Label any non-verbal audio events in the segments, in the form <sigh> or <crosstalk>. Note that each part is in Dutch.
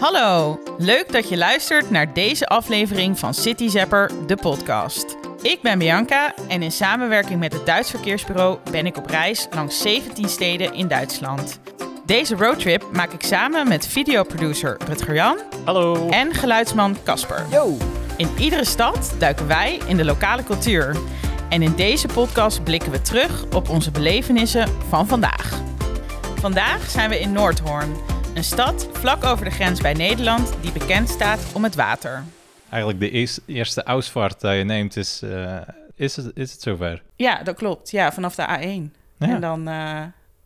Hallo, leuk dat je luistert naar deze aflevering van City Zapper, de podcast. Ik ben Bianca en in samenwerking met het Duits Verkeersbureau ben ik op reis langs 17 steden in Duitsland. Deze roadtrip maak ik samen met videoproducer Rutger Jan Hallo. en geluidsman Casper. Yo! In iedere stad duiken wij in de lokale cultuur. En in deze podcast blikken we terug op onze belevenissen van vandaag. Vandaag zijn we in Noordhoorn, een stad vlak over de grens bij Nederland die bekend staat om het water. Eigenlijk de eerste, Ausvaart die je neemt is, eh, is, het, is het zover. Ja, dat klopt. Ja, vanaf de A1. Ja, En dan, eh,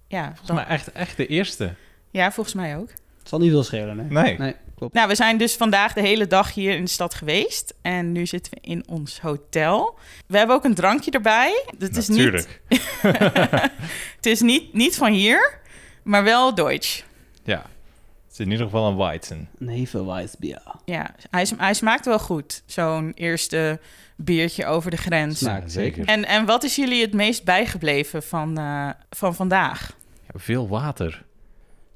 ja, volgens dan, mij echt, echt de eerste. ja, volgens mij ook. Het zal niet veel schelen, hè? Nee. Nee, klopt. Nou, we zijn dus vandaag de hele dag hier in de stad geweest. En nu zitten we in ons hotel. We hebben ook een drankje erbij. Het is niet, Natuurlijk. <laughs> het is niet, niet van hier, maar wel Deutsch. Ja. Het is in ieder geval een Weizen. Een Hefeweißbier. Ja, hij, hij smaakt wel goed. Zo'n eerste biertje over de grens. Smaakt zeker. En, en wat is jullie het meest bijgebleven van, eh, van vandaag? Ja, veel water.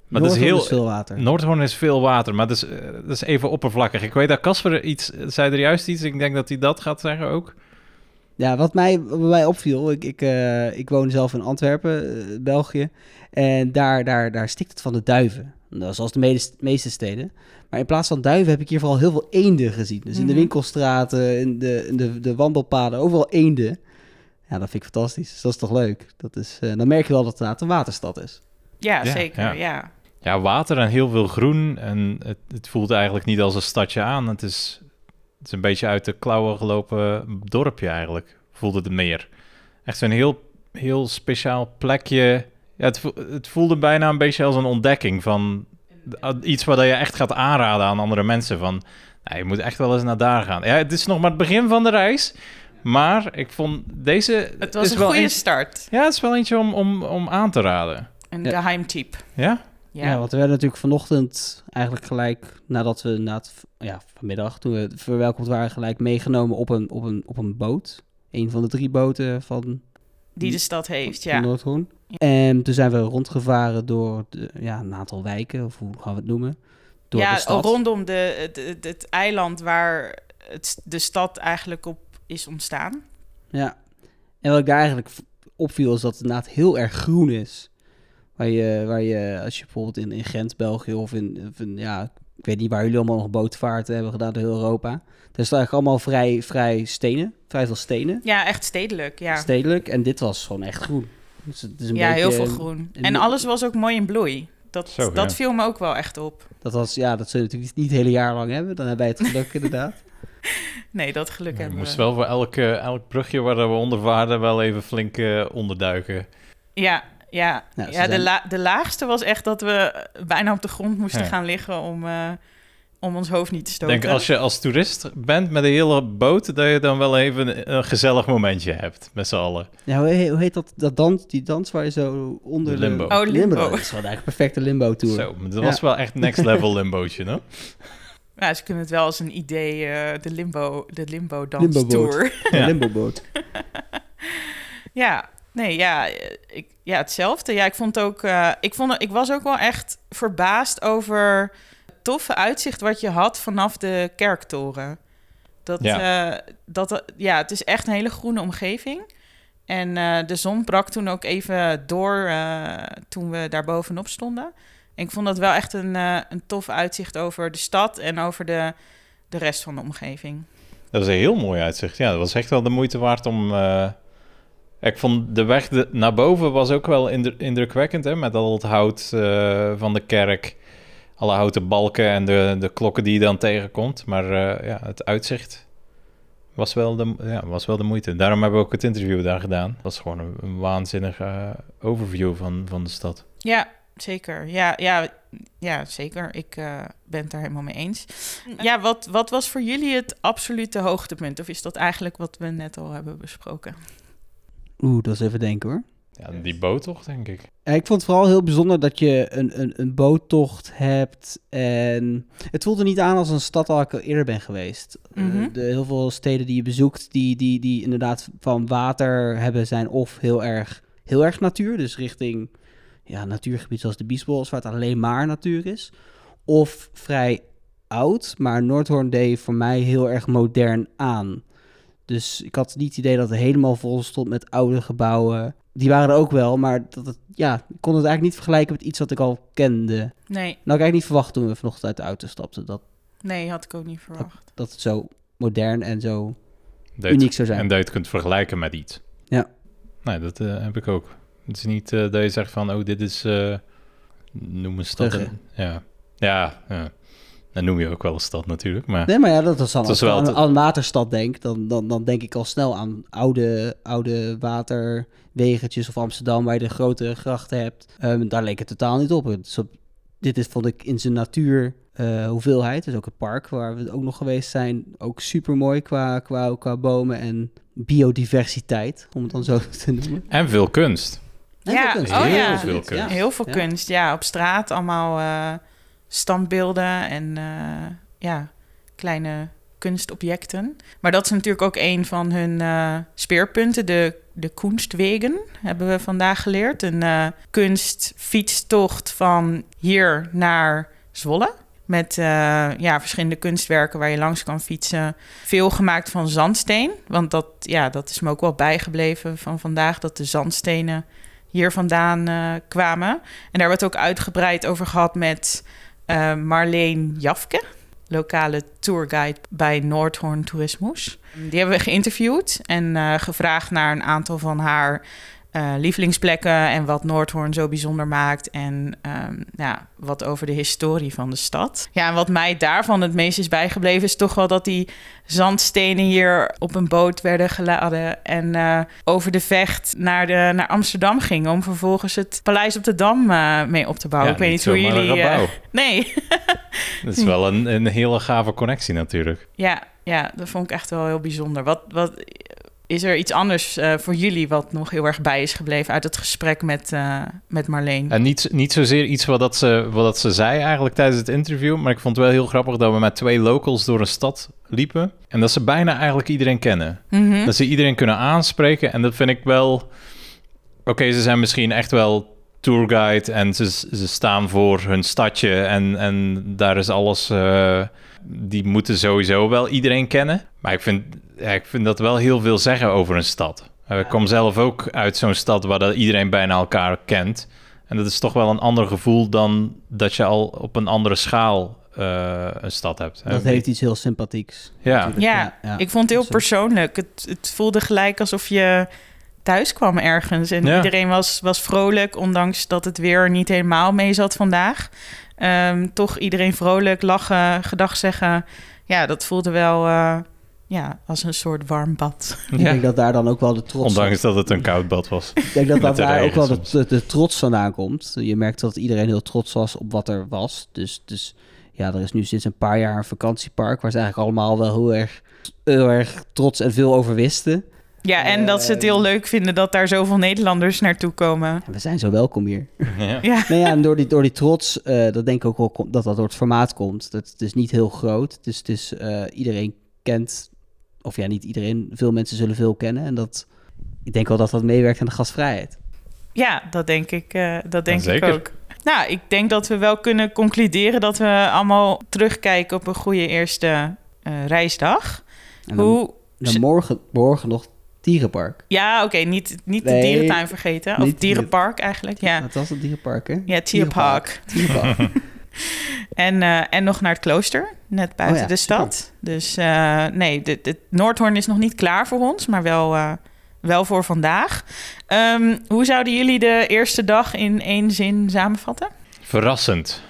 Maar dat is Noordhoorn heel... veel water. Noordhoorn is veel water, maar dat is, eh, dat is even oppervlakkig. Ik weet dat Casper iets, zei er juist iets. Ik denk dat hij dat gaat zeggen ook. Ja, wat mij, wat mij opviel, ik, ik, eh, ik woon zelf in Antwerpen, eh, België. En daar, daar, daar stikt het van de duiven. Dat is zoals de meeste, meeste steden. Maar in plaats van duiven heb ik hier vooral heel veel eenden gezien. Dus in de Mhm. winkelstraten, in de, in de, de wandelpaden, overal eenden. Ja, dat vind ik fantastisch. Dus dat is toch leuk? Dat is, eh, dan merk je wel dat het een waterstad is. Ja, Ja, zeker. ja. Ja. Ja, water en heel veel groen. En het, het voelt eigenlijk niet als een stadje aan. Het is, het is een beetje uit de klauwen gelopen dorpje eigenlijk. Voelde het meer. Echt zo'n heel, heel speciaal plekje. Ja, het, vo- het voelde bijna een beetje als een ontdekking van iets wat je echt gaat aanraden aan andere mensen. Van, nou, je moet echt wel eens naar daar gaan. Ja, het is nog maar het begin van de reis. Maar ik vond deze... Het was een goede eentje- start. Ja, het is wel eentje om, om, om aan te raden. Een Ja. geheimtype. Ja? Ja. Ja. want we werden natuurlijk vanochtend eigenlijk gelijk nadat we na het, ja, vanmiddag, toen we verwelkomd waren, gelijk meegenomen op een, op een, op een boot. Een van de drie boten van, Die de stad heeft, ja. Noordhoorn. En toen zijn we rondgevaren door de, ja, een aantal wijken, of hoe gaan we het noemen? Door ja, de stad. rondom de, het, het, het eiland waar het, de stad eigenlijk op is ontstaan. Ja. En wat ik daar eigenlijk opviel is dat het inderdaad heel erg groen is. Waar je, waar je als je bijvoorbeeld in, in Gent, België of in, of in- ja, ik weet niet waar jullie allemaal nog bootvaarten hebben gedaan door heel Europa. Er is eigenlijk allemaal vrij, vrij stenen, vrij veel stenen, Ja, echt stedelijk, ja. stedelijk. En dit was gewoon echt groen. Dus het is een ja, heel veel groen. en de- alles was ook mooi in bloei. Dat, Zo, dat ja. viel me ook wel echt op. Dat was, ja, dat zullen we natuurlijk niet het hele jaar lang hebben. Dan hebben wij het geluk <laughs> inderdaad. Nee, dat geluk hebben we. moesten wel voor elk, elk brugje waar we onder vaarden wel even flink eh, onderduiken. Ja, ja. Ja, de, zijn- la- de laagste was echt dat we bijna op de grond moesten Ja. gaan liggen om, eh, om ons hoofd niet te Ik stoten. denk als je als toerist bent met een hele boot, dat je dan wel even een gezellig momentje hebt met z'n allen. Ja, hoe, he- hoe heet dat, dat dans, die dans waar je zo onder De limbo. Oh, limbo. Dat is gewoon eigenlijk een perfecte limbo-tour. Zo, maar dat was wel echt next <laughs> level limbootje, no? Ja, ze kunnen het wel als een idee, eh, de limbo, de limbo Limbo-boot. danstour. <laughs> Een Ja. limbo-boot. <laughs> Ja, nee, ja, ik, ja hetzelfde. Ja, ik vond ook, eh, ik, vond, ik was ook wel echt verbaasd over het toffe uitzicht wat je had vanaf de kerktoren. Dat, ja. dat, ja, het is echt een hele groene omgeving. En eh, de zon brak toen ook even door eh, toen we daar bovenop stonden. En ik vond dat wel echt een, eh, een tof uitzicht over de stad en over de, de rest van de omgeving. Dat was een heel mooi uitzicht. Ja, dat was echt wel de moeite waard om... Ik vond de weg naar boven was ook wel indru- indrukwekkend, hè? Met al het hout eh, van de kerk, alle houten balken en de, de klokken die je dan tegenkomt. Maar eh, ja, het uitzicht was wel, de, ja, was wel de moeite. Daarom hebben we ook het interview daar gedaan. Dat was gewoon een, waanzinnige eh, overview van, van de stad. Ja, zeker. Ja, ja, ja zeker. Ik ben het daar helemaal mee eens. Ja, wat, wat was voor jullie het absolute hoogtepunt? Of is dat eigenlijk wat we net al hebben besproken? Oeh, dat is even denken hoor. Ja, die boottocht, denk ik. Ja, ik vond het vooral heel bijzonder dat je een, een, een boottocht hebt. En het voelde niet aan als een stad waar ik al eerder ben geweest. Eh, Mhm. de, heel veel steden die je bezoekt, die, die, die inderdaad van water hebben, zijn of heel erg, heel erg natuur. Dus richting ja, natuurgebied zoals de Biesbos, waar het alleen maar natuur is. of vrij oud, maar Noordhoorn deed voor mij heel erg modern aan. Dus ik had niet het idee dat het helemaal vol stond met oude gebouwen. Die waren er ook wel, maar dat het, ja, ik kon het eigenlijk niet vergelijken met iets wat ik al kende. Nee, Nou, ik eigenlijk niet verwacht toen we vanochtend uit de auto stapten, dat, nee, had ik ook niet verwacht. dat het zo modern en zo Dat uniek het- zou zijn. En dat je het kunt vergelijken met iets. Ja. Nee, dat eh, heb ik ook. Het is niet eh, dat je zegt van, oh, dit is... eh, noem een stad. Brugge. een- ja. Ja, ja. Dan noem je ook wel een stad natuurlijk, maar... Nee, maar ja, dat is dan als ik wel aan, te- aan een waterstad denk, dan, dan, dan denk ik al snel aan oude, oude waterwegentjes of Amsterdam, waar je de grote grachten hebt. Ehm, daar leek het totaal niet op. Op- dit is, vond ik in zijn natuur eh, hoeveelheid. Dus ook het park waar we ook nog geweest zijn, ook super mooi qua, qua, qua bomen en biodiversiteit, om het dan zo <laughs> te noemen. En veel kunst. En Ja, veel kunst. oh Heel ja. veel kunst. Heel veel Ja. kunst, ja. Op straat allemaal eh, standbeelden en eh, ja, kleine kunstobjecten. Maar dat is natuurlijk ook een van hun eh, speerpunten, de, de Kunstwegen, hebben we vandaag geleerd. Een eh, kunstfietstocht van hier naar Zwolle. Met ja, verschillende kunstwerken waar je langs kan fietsen. Veel gemaakt van zandsteen. Want dat, ja, dat is me ook wel bijgebleven van vandaag. Dat de zandstenen hier vandaan kwamen. En daar het ook uitgebreid over gehad met eh, Marleen Jafke, lokale tourguide bij Noordhoorn Toerismus. Die hebben we geïnterviewd en eh, gevraagd naar een aantal van haar eh, lievelingsplekken en wat Noordhoorn zo bijzonder maakt en ehm, ja, wat over de historie van de stad. Ja, en wat mij daarvan het meest is bijgebleven is toch wel dat die zandstenen hier op een boot werden geladen en eh, over de vecht naar, de, naar Amsterdam gingen om vervolgens het paleis op de Dam eh, mee op te bouwen. Ja, Ik weet niet hoe jullie... <laughs> nee, <laughs> Dat is wel een, een hele gave connectie natuurlijk. ja, ja, dat vond ik echt wel heel bijzonder. Wat, wat is er iets anders eh, voor jullie wat nog heel erg bij is gebleven uit het gesprek met, eh, met Marleen? En niet, niet zozeer iets wat, dat ze, wat dat ze zei eigenlijk tijdens het interview, maar ik vond het wel heel grappig dat we met twee locals door een stad liepen en dat ze bijna eigenlijk iedereen kennen. Mhm. Dat ze iedereen kunnen aanspreken en dat vind ik wel... Oké, ze zijn misschien echt wel tourguide en ze, ze staan voor hun stadje en, en daar is alles... eh, die moeten sowieso wel iedereen kennen. Maar ik vind, ja, ik vind dat wel heel veel zeggen over een stad. Eh, Ik kom zelf ook uit zo'n stad waar dat iedereen bijna elkaar kent. En dat is toch wel een ander gevoel dan dat je al op een andere schaal eh, een stad hebt. Dat heeft iets heel sympathieks. Ja. Ja, ik vond het heel persoonlijk. Het, het voelde gelijk alsof je thuis kwam ergens. En Ja. iedereen was, was vrolijk, ondanks dat het weer niet helemaal mee zat vandaag. Ehm, toch iedereen vrolijk, lachen, gedag zeggen. Ja, dat voelde wel eh, ja, als een soort warm bad. Ik Ja. denk dat daar dan ook wel de trots Ondanks dat het een koud bad was. Ik denk dat, <laughs> dat daar ook wel de, de, de trots vandaan komt. Je merkt dat iedereen heel trots was op wat er was. Dus, dus ja, er is nu sinds een paar jaar een vakantiepark... waar ze eigenlijk allemaal wel heel erg, heel erg trots en veel over wisten. Ja, en dat ze het heel leuk vinden dat daar zoveel Nederlanders naartoe komen. En we zijn zo welkom hier. Ja. <laughs> Ja, nou ja, en door die, door die trots, eh, dat denk ik ook wel dat dat door het formaat komt. Dat, het is niet heel groot. Dus het is, eh, iedereen kent... Of ja, niet iedereen. Veel mensen zullen veel kennen. En dat... Ik denk wel dat dat meewerkt aan de gastvrijheid. ja dat denk ik, eh, dat denk ik ook. Nou, ik denk dat we wel kunnen concluderen dat we allemaal terugkijken op een goede eerste eh, reisdag. En dan, Hoe dan morgen, morgen nog dierenpark. Ja, oké, niet, niet de dierentuin vergeten. Of dierenpark eigenlijk, ja. Dat was het dierenpark, hè? Ja, Tierpark. Dierenpark. <laughs> <laughs> En, eh, en nog naar het klooster, net buiten Oh ja, de stad. Dus eh, nee, de, de Noordhoorn is nog niet klaar voor ons, maar wel, eh, wel voor vandaag. Ehm, hoe zouden jullie de eerste dag in één zin samenvatten? Verrassend.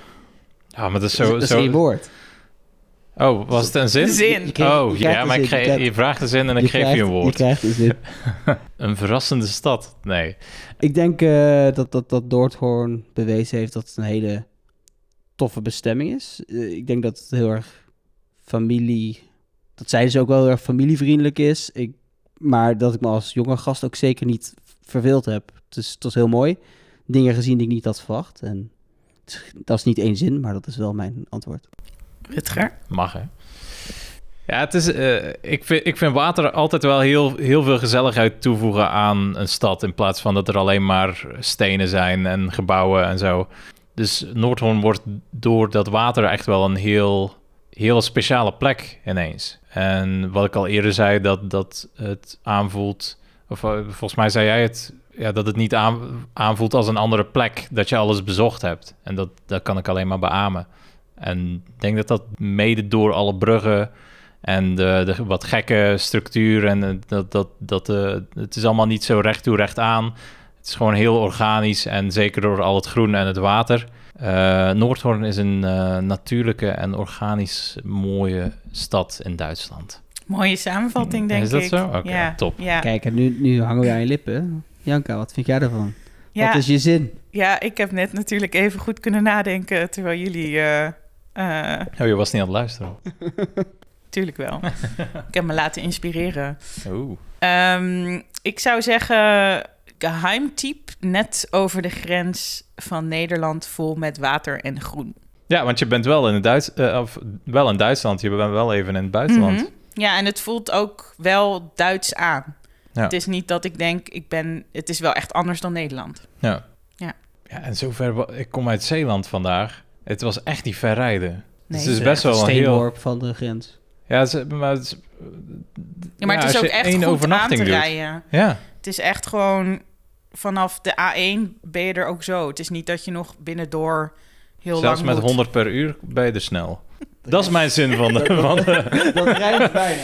Ja, maar dat is zo... dat is zo... één woord. Oh, was het een zin? Zin. Oh, ja, maar ik zin, ge- je je vraagt een zin en ik Je geef krijgt- je een woord. Je krijgt een zin. <laughs> Een verrassende stad. Nee. Ik denk eh, dat, dat, dat Noordhoorn bewezen heeft dat het een hele toffe bestemming is. Eh, ik denk dat het heel erg familie... Dat zij dus ook wel heel erg familievriendelijk is. Ik, maar dat ik me als jonge gast ook zeker niet verveeld heb. Het, is, het was heel mooi. Dingen gezien die ik niet had verwacht. En is- dat is niet één zin, maar dat is wel mijn antwoord. Rutger? Mag, hè? Ja, het is, eh, ik, vind, ik vind water altijd wel heel, heel veel gezelligheid toevoegen aan een stad. In plaats van dat er alleen maar stenen zijn en gebouwen en zo. Dus Noordhoorn wordt door dat water echt wel een heel, heel speciale plek ineens. En wat ik al eerder zei, dat, dat het aanvoelt... Of eh, volgens mij zei jij het... Ja, dat het niet aan, aanvoelt als een andere plek. Dat je alles bezocht hebt. En dat, dat kan ik alleen maar beamen. En ik denk dat dat mede door alle bruggen en de, wat gekke structuur en eh, dat, dat, dat uh, het is allemaal niet zo recht toe recht aan. Het is gewoon heel organisch en zeker door al het groen en het water. Uh, Noordhoorn is een natuurlijke en organisch mooie stad in Duitsland. Mooie samenvatting, denk ik. Is dat zo? Oké, okay, ja. top. Ja. Kijk, en nu, nu hangen we aan je lippen. Janka, wat vind jij ervan? Ja. Wat is je zin? Ja, ik heb net natuurlijk even goed kunnen nadenken terwijl jullie... Oh, je was niet aan het luisteren. <laughs> Tuurlijk wel. <laughs> ik heb me laten inspireren. Oeh. Um, ik zou zeggen, geheimtype net over de grens van Nederland vol met water en groen. Ja, want je bent wel in, het Duits, uh, of wel in Duitsland. Je bent wel even in het buitenland. Mm -hmm. Ja, en het voelt ook wel Duits aan. Ja. Het is niet dat ik denk, ik ben... Het is wel echt anders dan Nederland. Ja. Ja, ja en zover... Ik kom uit Zeeland vandaag. Het was echt niet ver rijden. Nee, dus het is best wel een heel... van de grens. Ja, maar het is, ja, maar het is ook echt één goed overnachting aan te doet. rijden. Ja. Het is echt gewoon vanaf de A1 ben je er ook zo. Het is niet dat je nog binnendoor heel Zelfs lang met moet. 100 per uur ben je er snel. <laughs> Dat is mijn zin van de... <laughs> Van de <laughs> Dat rijdt bijna.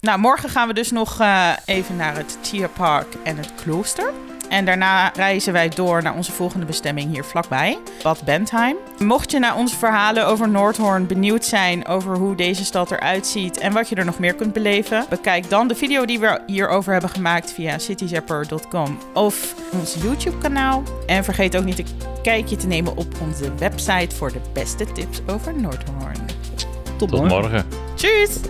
Nou, morgen gaan we dus nog uh, even naar het Tierpark en het klooster. En daarna reizen wij door naar onze volgende bestemming hier vlakbij, Bad Bentheim. Mocht je naar onze verhalen over Noordhoorn benieuwd zijn over hoe deze stad eruit ziet en wat je er nog meer kunt beleven, bekijk dan de video die we hierover hebben gemaakt via cityzapper.com of ons YouTube-kanaal. En vergeet ook niet een kijkje te nemen op onze website voor de beste tips over Noordhoorn. Tot, Tot morgen. Tjus!